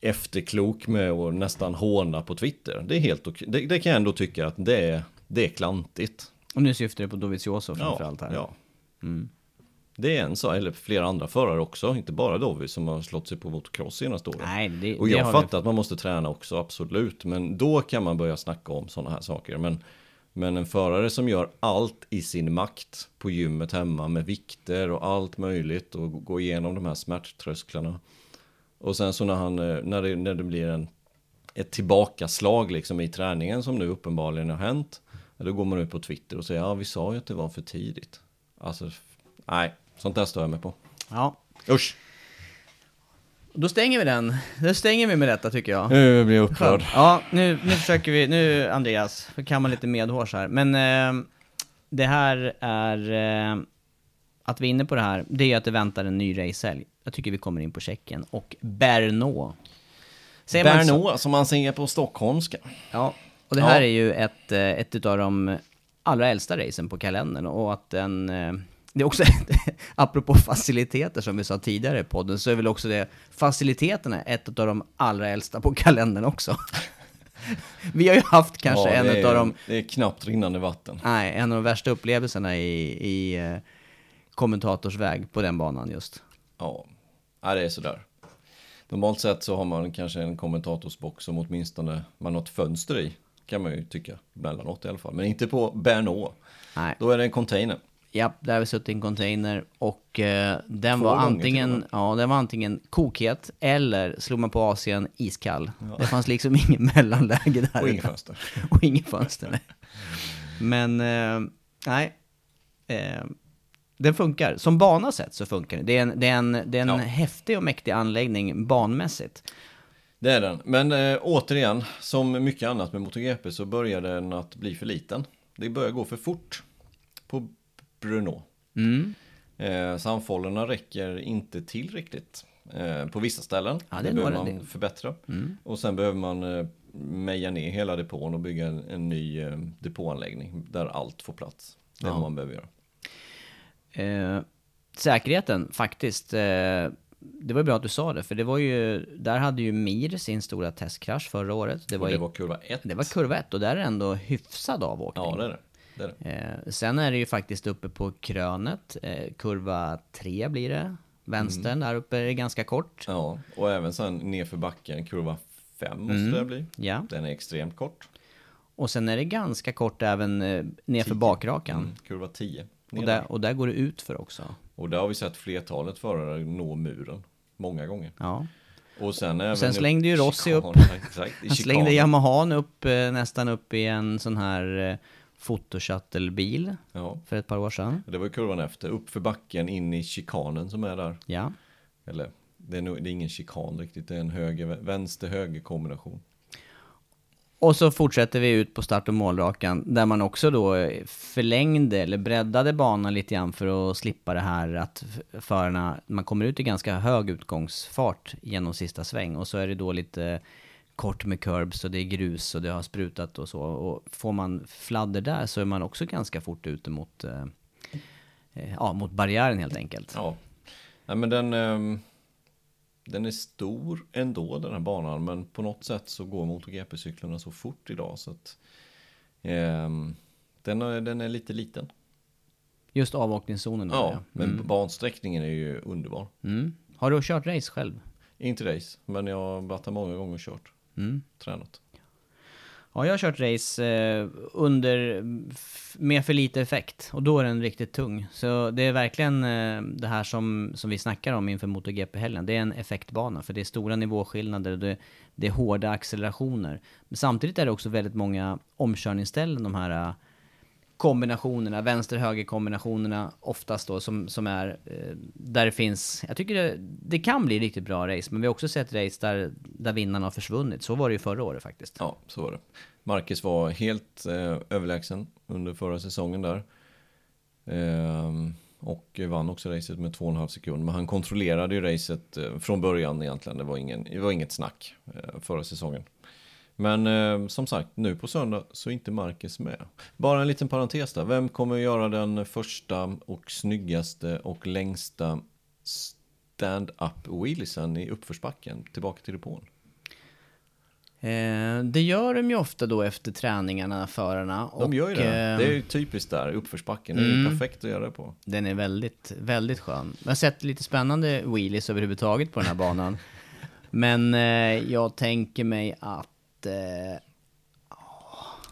efterklok med och nästan håna på Twitter. Det är helt okej. Det, det kan jag ändå tycka att det är, det är klantigt. Och nu syftar det på Dovizioso framförallt här. Ja. Mm. Det är en så, eller flera andra förare också, inte bara Dovi som har slått sig på motocross senaste året. Nej, det, och jag fattar att man måste träna också, absolut. Men då kan man börja snacka om sådana här saker. Men, men en förare som gör allt i sin makt på gymmet hemma med vikter och allt möjligt och går igenom de här smärttrösklarna. Och sen så när, han, eh, när, det, när det blir en, ett tillbakaslag liksom i träningen som nu uppenbarligen har hänt. Då går man ut på Twitter och säger ja vi sa ju att det var för tidigt. Alltså nej, sånt där stör jag mig på. Ja. Usch! Då stänger vi den. Då stänger vi med detta tycker jag. Nu blir jag upprörd. Ja, nu, nu försöker vi, nu Andreas, för kan man lite medhårs här. Men eh, det här är, eh, att vi är inne på det här, det är att det väntar en ny racehelg. Jag tycker vi kommer in på Tjeckien och Brno. Säger man så? Berno, som man säger på stockholmska. Ja, och det här Ja. är ju ett, eh, ett av de allra äldsta racen på kalendern och att den... eh, Det är också, apropå faciliteter som vi sa tidigare i podden, så är väl också det, faciliteterna ett av de allra äldsta på kalendern också. Vi har ju haft kanske Ja, en är, av de, Det är knappt rinnande vatten. nej, en av de värsta upplevelserna i, i eh, kommentatorsväg på den banan just. Ja, ja det är sådär. Normalt sett så har man kanske en kommentatorsbox som åtminstone man har ett fönster i. Kan man ju tycka, emellanåt i alla fall. Men inte på Bernå. Nej. Då är det en container. Ja, där har vi suttit i en container och eh, den Två var antingen, ja, den var antingen kokhet eller slog man på Asien iskall. Det fanns liksom ingen mellanläge där. Och inget fönster. och inget fönster, nej. Men, eh, nej. Eh, den funkar. Som bana sett så funkar det. Det är en, det är en, det är en Ja. häftig och mäktig anläggning banmässigt. Det är den. Men eh, återigen, som mycket annat med MotoGP så börjar den att bli för liten. Det börjar gå för fort på Bruno. Mm. Eh, samfållorna räcker inte till riktigt. Eh, på vissa ställen. Ja, det är behöver man det- förbättra. Mm. Och sen behöver man eh, meja ner hela depån och bygga en, en ny eh, depåanläggning där allt får plats. Det är Ja. vad man behöver göra. Eh, säkerheten, faktiskt. Det var bra att du sa det, för det var ju, där hade ju Mir sin stora testkrasch förra året. Det Och var, det i- var kurva ett. det var kurva ett och där är det ändå hyfsad avåkning. Ja, det är det. det, är det. Eh, sen är det ju faktiskt uppe på krönet, eh, kurva tre blir det. Vänstern, Mm. där uppe är det ganska kort. Ja, och även sen nerför backen, kurva fem måste Mm. det bli. Ja. Den är extremt kort. Och sen är det ganska kort även eh, nerför bakrakan. Mm, kurva 10. Och, där, och där går det ut för också. Och där har vi sett flertalet förare nå muren. Många gånger. Ja. Och sen även... sen slängde ju Rossi upp. Exakt, Han slängde. Yamahan upp eh, nästan upp i en sån här eh, fotoshuttle-bil Ja, för ett par år sedan. det var ju kurvan efter. Upp för backen, in i chikanen som är där. Ja. Eller, det är, nog, det är ingen chikan riktigt. Det är en höger, vänster-höger kombination. Och så fortsätter vi ut på start och målrakan där man också då förlängde eller breddade banan lite grann för att slippa det här att förarna, man kommer ut i ganska hög utgångsfart genom sista sväng och så är det då lite kort med curbs och det är grus och det har sprutat och så. Och får man fladder där så är man också ganska fort ute mot, eh, eh ja, mot barriären helt enkelt. Ja. Nej men den... ehm, den är stor ändå den här banan. Men på något sätt så går MotoGP-cyklarna så fort idag. Så att... ehm, den, är, den är lite liten. Just avåkningszonen. Ja, men Mm. bansträckningen är ju underbar. Mm. Har du kört race själv? Inte race, men jag har varit här många gånger och kört. Mm. Tränat. Ja, jag har kört race eh, under, med för lite effekt och då är den riktigt tung. Så det är verkligen eh, det här som, som vi snackar om inför MotoGP-helgen. Det är en effektbana för det är stora nivåskillnader och det, det är hårda accelerationer. Men samtidigt är det också väldigt många omkörningsställen, de här eh, kombinationerna, vänster-höger kombinationerna oftast då som, som är eh, där det finns, jag tycker det, det kan bli riktigt bra race, men vi har också sett race där, där vinnarna har försvunnit. Så var det ju förra året faktiskt. Ja, så var det. Marcus var helt eh, överlägsen under förra säsongen där. Eh, och vann också racet med 2,5 sekunder. Men han kontrollerade ju racet eh, från början egentligen. Det var, ingen, det var inget snack eh, förra säsongen. Men eh, som sagt, nu på söndag så är inte Marcus med. Bara en liten parentes där. Vem kommer att göra den första och snyggaste och längsta stand-up wheelisen i uppförsbacken tillbaka till depån? Eh, det gör de ju ofta då efter träningarna, förarna. De gör ju det. eh, Det är ju typiskt där, uppförsbacken. Det är ju Mm. perfekt att göra det på. Den är väldigt, väldigt skön. Jag har sett lite spännande wheelies överhuvudtaget på den här banan. Men eh, jag tänker mig att... Eh,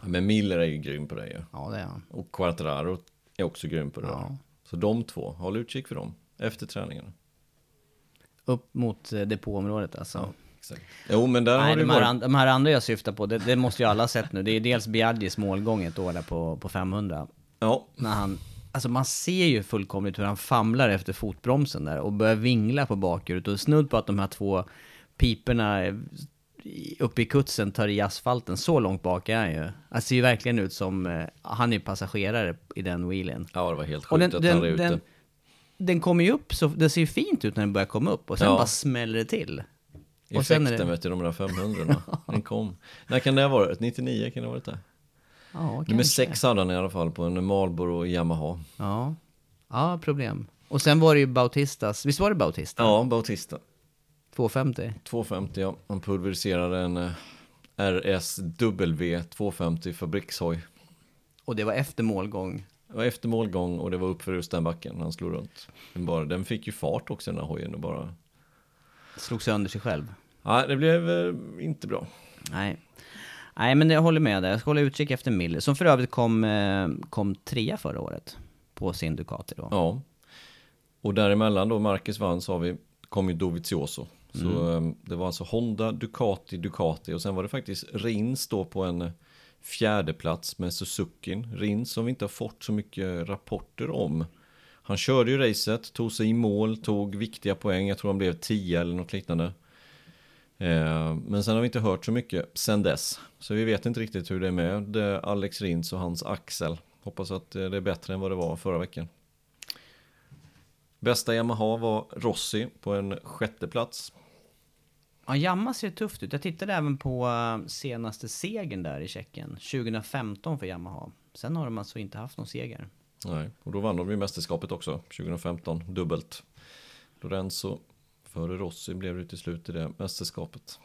Men Miller är ju grym på det ju. ja, det är han. Och Quartararo är också grym på det Ja. Så de två, håll utkik för dem. Efter träningarna. Upp mot eh, depåområdet alltså. Exakt. Jo men där har Nej, det de här, varit... de här andra jag syftar på, det, det måste ju alla ha sett nu. Det är dels Biagis målgång ett år där på, på 500. Ja, När han, alltså man ser ju fullkomligt hur han famlar efter fotbromsen där och börjar vingla på bakhjulet och snudd på att de här två piperna uppe i kutsen tar i asfalten. Så långt bak är han ju. Han ser ju verkligen ut som, eh, han är passagerare i den wheelen. ja det var helt Och sjukt den, att han var den, ute. den, den kommer ju upp, så det ser ju fint ut när den börjar komma upp och sen Ja. bara smäller det till. Och sen Effekten är det, vet du, de där 500 Den kom. När kan det ha varit? 99 kan det ha varit det? ja, Nummer. 6 hade han i alla fall på en Marlboro Yamaha. Ja. ja, problem. Och sen var det ju Bautistas, visst var det Bautista? Ja, Bautista. 250. 250 ja. Han pulveriserade en eh, RSW 250 fabrikshoj. Och det var efter målgång. Det var efter målgång och det var uppför just den backen han slog runt. Den, bara, den fick ju fart också den här hojen och bara... Slog sönder sig själv. Nej, det blev eh, inte bra. Nej. Nej, men jag håller med där. Jag ska hålla utkik efter Miller, som för övrigt kom, eh, kom trea förra året. På sin Ducati då. Ja. Och däremellan då Marcus vann så har vi, kom ju Dovizioso. Så eh, det var alltså Honda, Ducati, Ducati och sen var det faktiskt Rins då på en eh, fjärde plats med Suzuki. Rins som vi inte har fått så mycket rapporter om. Han körde ju racet, tog sig i mål, tog viktiga poäng. Jag tror han blev 10 eller något liknande. Eh, Men sen har vi inte hört så mycket sen dess. Så vi vet inte riktigt hur det är med eh, Alex Rins och hans axel. Hoppas att eh, det är bättre än vad det var förra veckan. Bästa Yamaha var Rossi på en sjätte plats. Ja, Yamaha ser tufft ut. Jag tittade även på eh, senaste segern där i Tjeckien. 2015 för Yamaha. Sen har de alltså inte haft någon seger. Nej, och då vann de ju mästerskapet också 2015, dubbelt. Lorenzo före Rossi blev det till slut i det mästerskapet.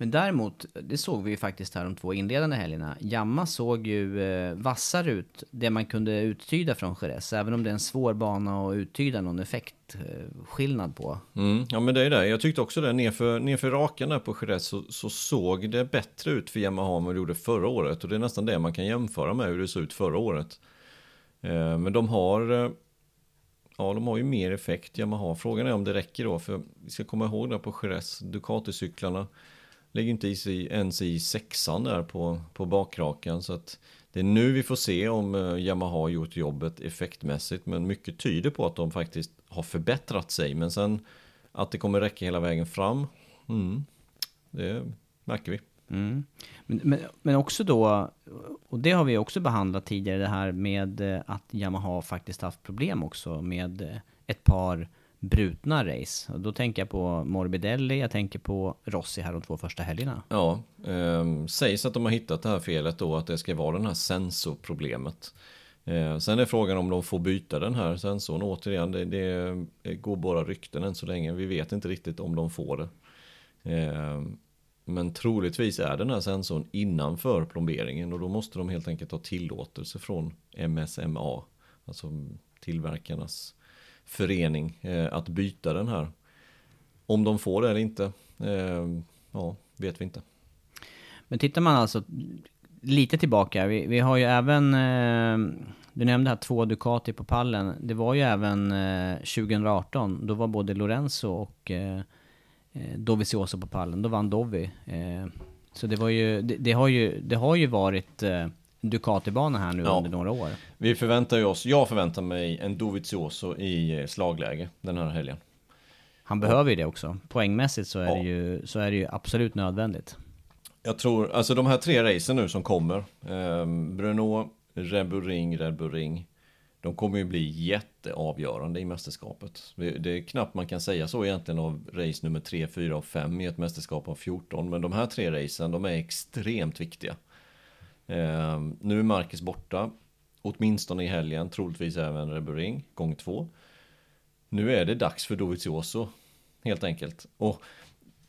Men däremot, det såg vi ju faktiskt här de två inledande helgerna. Jamma såg ju eh, vassare ut, det man kunde uttyda från Jerez. Även om det är en svår bana att uttyda någon effektskillnad eh, på. Mm, ja men det är det, jag tyckte också det, nerför, nerför rakan där på Jerez så, så såg det bättre ut för Yamaha än vad det gjorde förra året. Och det är nästan det man kan jämföra med hur det såg ut förra året. Eh, men de har, eh, ja de har ju mer effekt Yamaha. Frågan är om det räcker då, för vi ska komma ihåg där på Jerez, Ducati-cyklarna Ligger inte i ens i sexan där på, på bakrakan. Så att det är nu vi får se om eh, Yamaha har gjort jobbet effektmässigt. Men mycket tyder på att de faktiskt har förbättrat sig. Men sen att det kommer räcka hela vägen fram, mm, det märker vi. Mm. Men, men, men också då, och det har vi också behandlat tidigare, det här med eh, att Yamaha faktiskt haft problem också med eh, ett par brutna race. Och då tänker jag på Morbidelli, jag tänker på Rossi här de två första helgerna. Ja, eh, sägs att de har hittat det här felet då, att det ska vara det här sensorproblemet. Eh, sen är frågan om de får byta den här sensorn. Återigen, det, det går bara rykten än så länge. Vi vet inte riktigt om de får det. Eh, men troligtvis är den här sensorn innanför plomberingen och då måste de helt enkelt ha tillåtelse från MSMA, alltså tillverkarnas förening, eh, att byta den här. Om de får det eller inte, eh, ja, vet vi inte. Men tittar man alltså lite tillbaka, vi, vi har ju även, eh, du nämnde här två Ducati på pallen. Det var ju även eh, 2018, då var både Lorenzo och eh, eh, Dovizioso på pallen. Då vann Dovi. Eh, så det var ju, det, det har ju, det har ju varit eh, Ducati-bana här nu Ja. under några år. Vi förväntar ju oss, jag förväntar mig en Dovizioso i eh, slagläge den här helgen. Han behöver ju det också. Poängmässigt så är, Ja. det, ju, så är det ju absolut nödvändigt. Jag tror, alltså de här tre racen nu som kommer, eh, Bruno, Red Bull Ring, Red Bull Ring. de kommer ju bli jätteavgörande i mästerskapet. Det, det är knappt man kan säga så egentligen av race nummer 3, 4 och 5 i ett mästerskap av 14. Men de här tre racen, de är extremt viktiga. Eh, nu är Marcus borta, åtminstone i helgen, troligtvis även Rebering, gång två. Nu är det dags för Dovizioso, helt enkelt. Och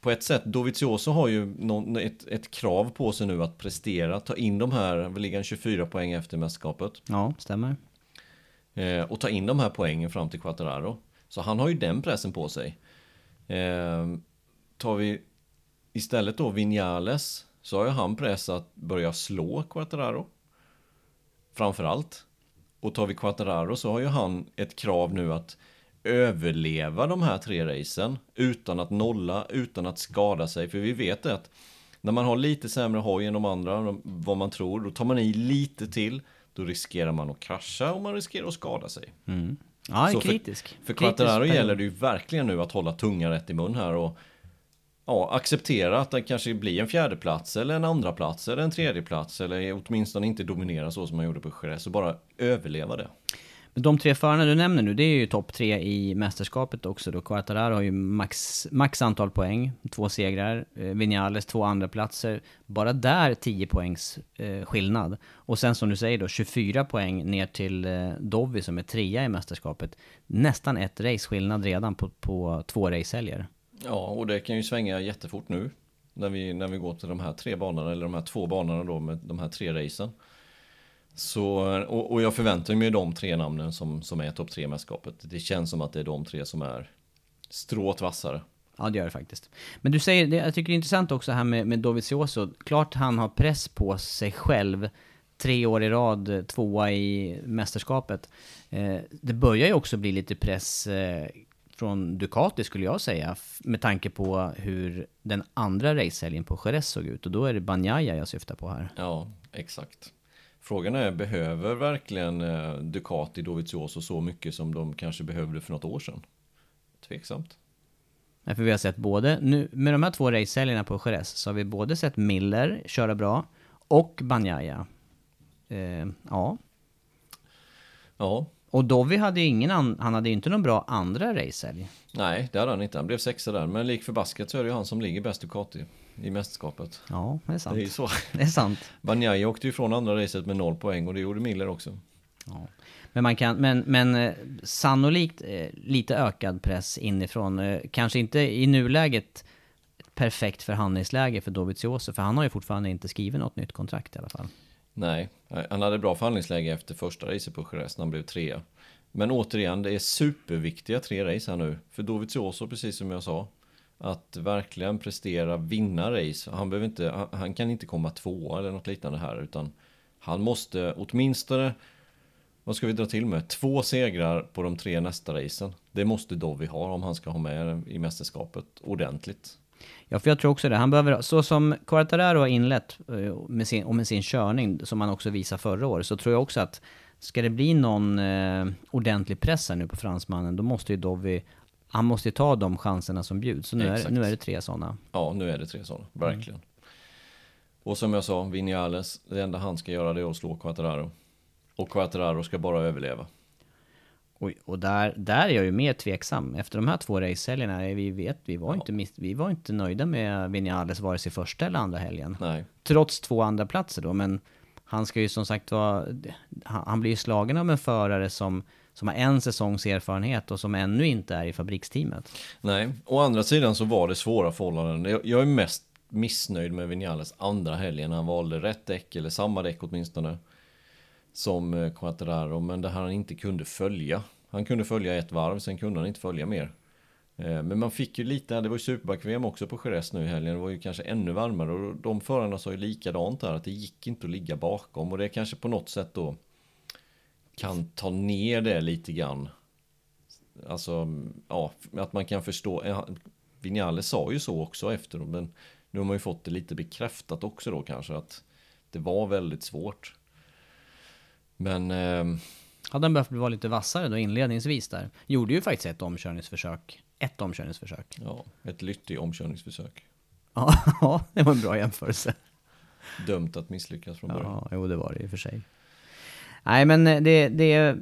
på ett sätt, Dovizioso har ju någon, ett, ett, krav på sig nu att prestera, ta in de här, väl ligger 24 poäng efter mästerskapet. Ja, stämmer. Eh, och ta in de här poängen fram till Quattararo. Så han har ju den pressen på sig. Eh, tar vi istället då Vinales så har ju han press att börja slå Quattararo. Framförallt. Och tar vi Quattararo så har ju han ett krav nu att överleva de här tre racen utan att nolla, utan att skada sig. För vi vet att när man har lite sämre hoj än de andra, vad man tror, då tar man i lite till. Då riskerar man att krascha och man riskerar att skada sig. Mm. Ja, är kritisk. För, för Quattararo gäller det ju verkligen nu att hålla tungan rätt i mun här och ja, acceptera att det kanske blir en fjärde plats eller en andra plats eller en tredje plats eller åtminstone inte dominera så som man gjorde på Jerez och bara överleva det. De tre förarna du nämner nu, det är ju topp tre i mästerskapet också då. Quartararo har ju max, max antal poäng, två segrar. Eh, Vinales två andra platser. Bara där 10 poängs eh, skillnad. Och sen som du säger då, 24 poäng ner till eh, Dovi som är trea i mästerskapet. Nästan ett race skillnad redan på, på två racehelger. Ja, och det kan ju svänga jättefort nu. När vi, när vi går till de här tre banorna, eller de här två banorna då med de här tre racen. Så, och, och jag förväntar mig de tre namnen som, som är topp tre mästerskapet. Det känns som att det är de tre som är strået vassare. Ja, det gör det faktiskt. Men du säger, det, jag tycker det är intressant också här med, med Dovizioso. Klart han har press på sig själv. Tre år i rad, eh, tvåa i mästerskapet. Eh, det börjar ju också bli lite press eh, från Ducati skulle jag säga. Med tanke på hur den andra racehelgen på Jerez såg ut. Och då är det Banjaya jag syftar på här. Ja, exakt. Frågan är, behöver verkligen eh, Ducati Dovizioso så mycket som de kanske behövde för något år sedan? Tveksamt. Nej, för vi har sett både, nu, med de här två racehelgerna på Jerez, så har vi både sett Miller köra bra och Banjaya. Eh, ja. Ja. Och Dovi hade ju ingen an, han hade ju inte någon bra andra racehelg. Nej, det hade han inte. Han blev sexa där. Men lik förbaskat så är det ju han som ligger bäst Ducati i mästerskapet. Ja, det är sant. Det är så. Det är sant. Banjai åkte ju från andra racet med noll poäng och det gjorde Miller också. Ja. Men man kan, men, men eh, sannolikt eh, lite ökad press inifrån. Eh, kanske inte i nuläget perfekt förhandlingsläge för Dovizioso, för han har ju fortfarande inte skrivit något nytt kontrakt i alla fall. Nej, han hade bra förhandlingsläge efter första racet på Jerez när han blev trea. Men återigen, det är superviktiga tre race här nu. För Dovizioso, precis som jag sa, att verkligen prestera, vinna race. Han, behöver inte, han, han kan inte komma tvåa eller något liknande här, utan han måste åtminstone, vad ska vi dra till med? Två segrar på de tre nästa racen. Det måste Dovi ha om han ska ha med i mästerskapet ordentligt. Ja, för jag tror också det. Han behöver, så som Quartararo har inlett eh, med sin, och med sin körning, som han också visade förra året, så tror jag också att ska det bli någon eh, ordentlig press här nu på fransmannen, då måste ju Dovi han måste ju ta de chanserna som bjuds. Så nu, är, nu är det tre sådana. Ja, nu är det tre sådana, verkligen. Mm. Och som jag sa, Vinales, det enda han ska göra det är att slå Quattararo. Och Quattararo ska bara överleva. Och, och där, där är jag ju mer tveksam. Efter de här två racehelgerna, vi vet, vi var, ja. inte, vi var inte nöjda med Vinales vare sig första eller andra helgen. Nej. Trots två andra platser då, men han ska ju som sagt vara, han blir ju slagen av en förare som som har en säsongs erfarenhet och som ännu inte är i fabriksteamet. Nej, å andra sidan så var det svåra förhållanden. Jag är mest missnöjd med Vinales andra helgen när han valde rätt däck, eller samma däck åtminstone, som eh, Quattararo, men det han inte kunde följa. Han kunde följa ett varv, sen kunde han inte följa mer. Eh, men man fick ju lite, det var ju superback också på Jerez nu i helgen, det var ju kanske ännu varmare och de förarna sa ju likadant där att det gick inte att ligga bakom och det kanske på något sätt då kan ta ner det lite grann. Alltså, ja, att man kan förstå. Eh, Vinales sa ju så också efteråt, men nu har man ju fått det lite bekräftat också då kanske att det var väldigt svårt. Men... Eh, hade han behövt vara lite vassare då inledningsvis där. Gjorde ju faktiskt ett omkörningsförsök. Ett omkörningsförsök. Ja, ett lyttig omkörningsförsök. Ja, det var en bra jämförelse. Dömt att misslyckas från början. Ja, jo det var det i och för sig. Nej, men det, det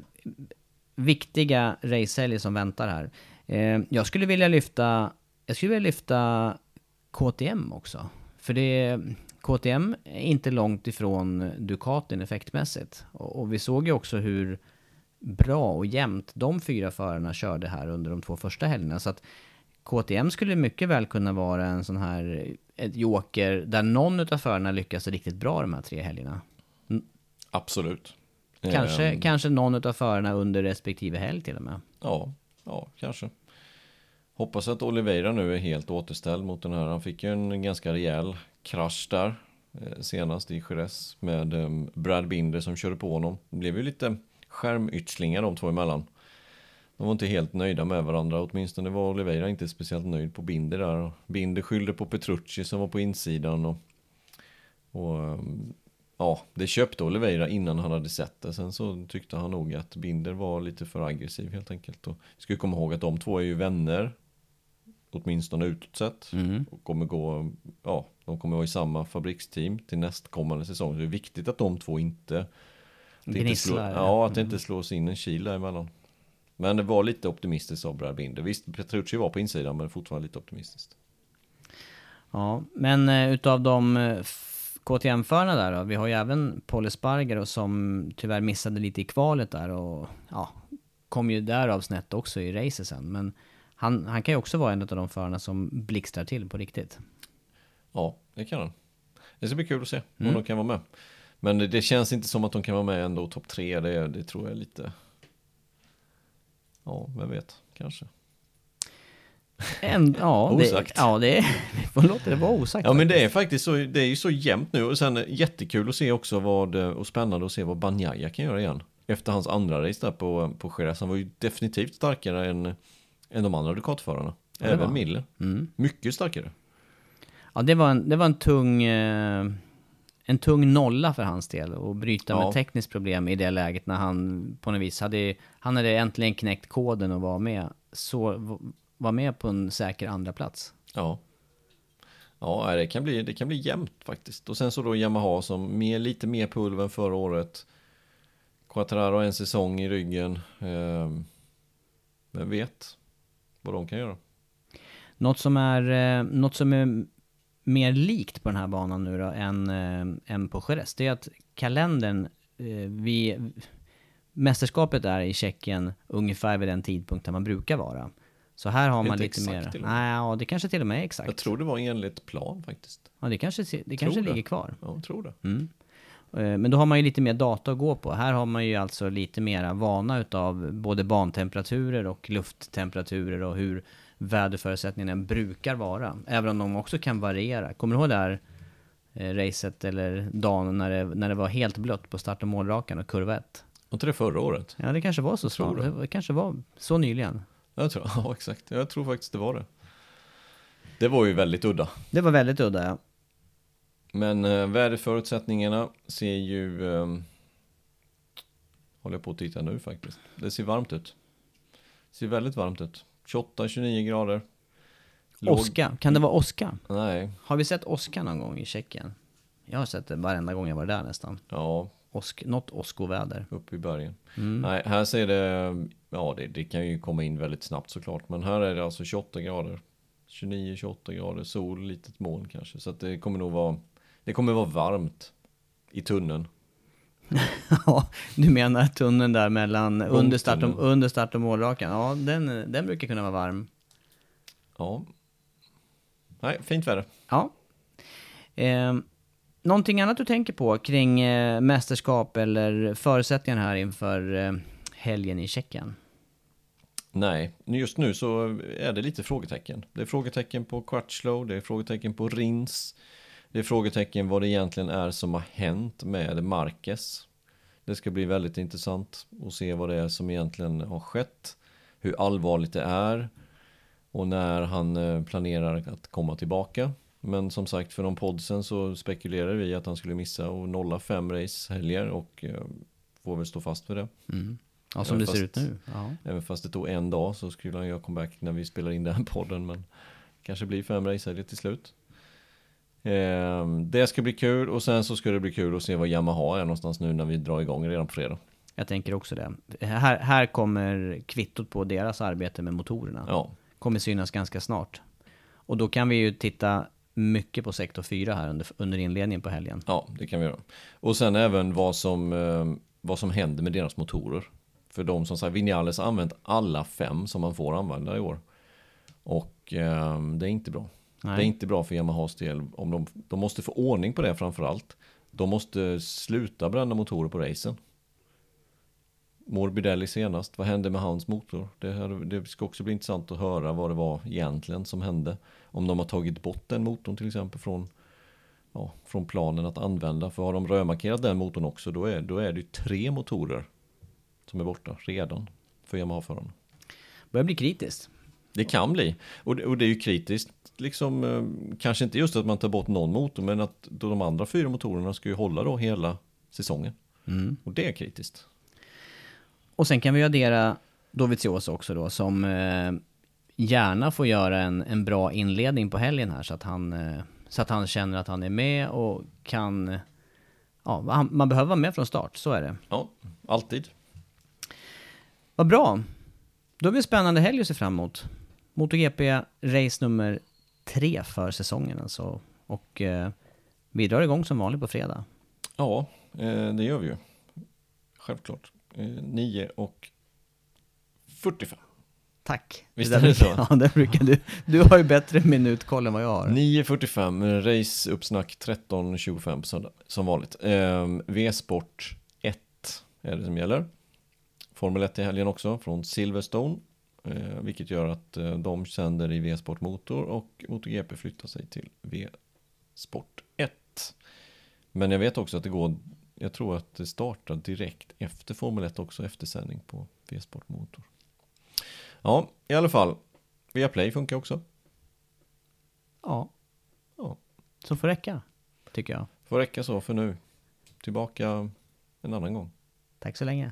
viktiga racehelger som väntar här. Eh, jag skulle vilja lyfta, jag skulle vilja lyfta KTM också. För det, KTM är inte långt ifrån Ducatin effektmässigt. Och, och vi såg ju också hur bra och jämnt de fyra förarna körde här under de två första helgerna. Så att KTM skulle mycket väl kunna vara en sån här, ett joker där någon av förarna lyckas riktigt bra de här tre helgerna. Absolut. Kanske, Ehm, kanske någon av förarna under respektive helg till och med. Ja, ja, kanske. Hoppas att Oliveira nu är helt återställd mot den här. Han fick ju en ganska rejäl krasch där eh, senast i Jerez med eh, Brad Binder som körde på honom. Det blev ju lite skärmytslingar de två emellan. De var inte helt nöjda med varandra, åtminstone var Oliveira inte speciellt nöjd på Binder där. Binder skyllde på Petrucci som var på insidan och, och ehm, ja, det köpte Oliveira innan han hade sett det. Sen så tyckte han nog att Binder var lite för aggressiv helt enkelt. Och ska ju komma ihåg att de två är ju vänner, åtminstone utåt sett. Och kommer gå, ja, de kommer vara i samma fabriksteam till nästkommande säsong. Så det är viktigt att de två inte... det inte slår, Gnisslar. ja, att det inte slås in en kil däremellan. Men det var lite optimistiskt av Brad Binder. Visst, Petrucci var på insidan, men fortfarande lite optimistiskt. Ja, men eh, utav de eh, KTM-förarna där då, vi har ju även Paul Espargaro som tyvärr missade lite i kvalet där och ja, kom ju därav snett också i racet sen. Men han, han kan ju också vara en av de förarna som blixtrar till på riktigt. Ja, det kan han. Det ska bli kul att se om Mm. de kan vara med. Men det, det känns inte som att de kan vara med ändå topp tre. Det, det tror jag är lite... Ja, vem vet, kanske. En, ja, det, Osagt. ja, det får låta det vara osagt. Ja men det är faktiskt så, det är ju så jämnt nu och sen det jättekul att se också vad, och spännande att se vad Banjaya kan göra igen. Efter hans andra race där på, på Jerez, han var ju definitivt starkare än, än de andra Ducatförarna. Ja, det Även. Miller. Mm. Mycket starkare. Ja, det var en, det var en tung... Eh, en tung nolla för hans del och bryta Ja. med tekniskt problem i det läget när han på något vis hade... Han hade äntligen knäckt koden och var med. Så var med på en säker andra plats. Ja. Ja, det kan bli, det kan bli jämnt faktiskt. Och sen så då Yamaha som mer, lite mer pulver än förra året. Quattraro en säsong i ryggen. Ehm, vem vet vad de kan göra. Något som är, eh, något som är mer likt på den här banan nu då än, eh, än på Jerez, det är att kalendern, eh, vi, mästerskapet är i Tjeckien ungefär vid den tidpunkt där man brukar vara. Så här har man lite exakt mer... Nej, ja, det kanske till och med är exakt. Jag tror det var enligt plan faktiskt. Ja, det kanske, det kanske det. ligger kvar. Ja, jag tror det. Mm. Eh, Men då har man ju lite mer data att gå på. Här har man ju alltså lite mera vana utav både bantemperaturer och lufttemperaturer och hur väderförutsättningarna brukar vara. Även om de också kan variera. Kommer du ihåg det här eh, racet eller dagen när det, när det var helt blött på start och målrakan och kurva 1? Var inte det förra året? Ja, det kanske var så snart. det. Det kanske var så nyligen. Jag tror, ja exakt. Jag tror faktiskt det var det. Det var ju väldigt udda. Det var väldigt udda, ja. Men eh, väderförutsättningarna ser ju... Eh, håller jag på att titta nu faktiskt. Det ser varmt ut. ser väldigt varmt ut. 28-29 grader. Låg- Oska, kan det vara Oska? Nej, Har vi sett Oska någon gång i Tjeckien? Jag har sett det varenda gång jag var där nästan. ja, Osk, något åskoväder. uppe i bergen. Mm. Nej, här ser det... Ja, det, det kan ju komma in väldigt snabbt såklart. Men här är det alltså 28 grader. 29-28 grader, sol, litet moln kanske. Så att det kommer nog vara... Det kommer vara varmt i tunneln. Ja, du menar tunneln där mellan under start, och, under start och målrakan? Ja, den, den brukar kunna vara varm. Ja. Nej, fint väder. Ja. Eh, någonting annat du tänker på kring eh, mästerskap eller förutsättningar här inför eh, helgen i Tjeckien? Nej, just nu så är det lite frågetecken. Det är frågetecken på Crutchlow, det är frågetecken på Rins. Det är frågetecken vad det egentligen är som har hänt med Marquez. Det ska bli väldigt intressant att se vad det är som egentligen har skett. Hur allvarligt det är. Och när han eh, planerar att komma tillbaka. Men som sagt för någon podd sen så spekulerar vi att han skulle missa och nolla fem racehelger och eh, får väl stå fast för det. Ja, som Ja, det ser fast- ut nu. Ja. Även fast det tog en dag så skulle han göra comeback när vi spelar in den podden. Men kanske blir fem racehelger till slut. Ehm, det ska bli kul och sen så ska det bli kul att se vad Yamaha är någonstans nu när vi drar igång redan på fredag. Jag tänker också det. Här, här kommer kvittot på deras arbete med motorerna. Ja. Kommer synas ganska snart. Och då kan vi ju titta mycket på sektor 4 här under, under inledningen på helgen. Ja, det kan vi göra. Och sen även vad som, eh, vad som händer med deras motorer. För de som säger Vinales har använt alla fem som man får använda i år. Och eh, det är inte bra. Nej. Det är inte bra för Yamahas del. Om de, de måste få ordning på det framförallt. De måste sluta bränna motorer på racen. Morbidelli senast, vad hände med hans motor? Det, här, det ska också bli intressant att höra vad det var egentligen som hände. Om de har tagit bort den motorn till exempel från, ja, från planen att använda. För har de rödmarkerat den motorn också då är, då är det ju tre motorer som är borta redan för Yamaha-förarna. Börjar bli kritiskt. Det kan bli. Och det, och det är ju kritiskt, liksom, eh, kanske inte just att man tar bort någon motor, men att då de andra fyra motorerna ska ju hålla då hela säsongen. Och det är kritiskt. Och sen kan vi addera Dovizioso också då, som eh, gärna får göra en, en bra inledning på helgen här, så att, han, eh, så att han känner att han är med och kan... Ja, han, man behöver vara med från start, så är det. Ja, alltid. Vad bra! Då blir det spännande helg att se fram emot. MotoGP, race nummer tre för säsongen alltså. Och eh, vi drar igång som vanligt på fredag. Ja, eh, det gör vi ju. Självklart. Eh, 9 och 45. Tack! Visst är det så? Ja, det brukar du. Du har ju bättre minutkoll än vad jag har. 9.45, race uppsnack 13.25 på söndag, som vanligt. Eh, V-sport 1 är det som gäller. Formel 1 i helgen också från Silverstone. Eh, vilket gör att eh, de sänder i V-sport motor och MotoGP flyttar sig till V-sport 1. Men jag vet också att det går, jag tror att det startar direkt efter Formel 1 också, eftersändning på V-sport motor. Ja, i alla fall. Viaplay funkar också. Ja. Ja. Så får räcka, tycker jag. Får räcka så för nu. Tillbaka en annan gång. Tack så länge.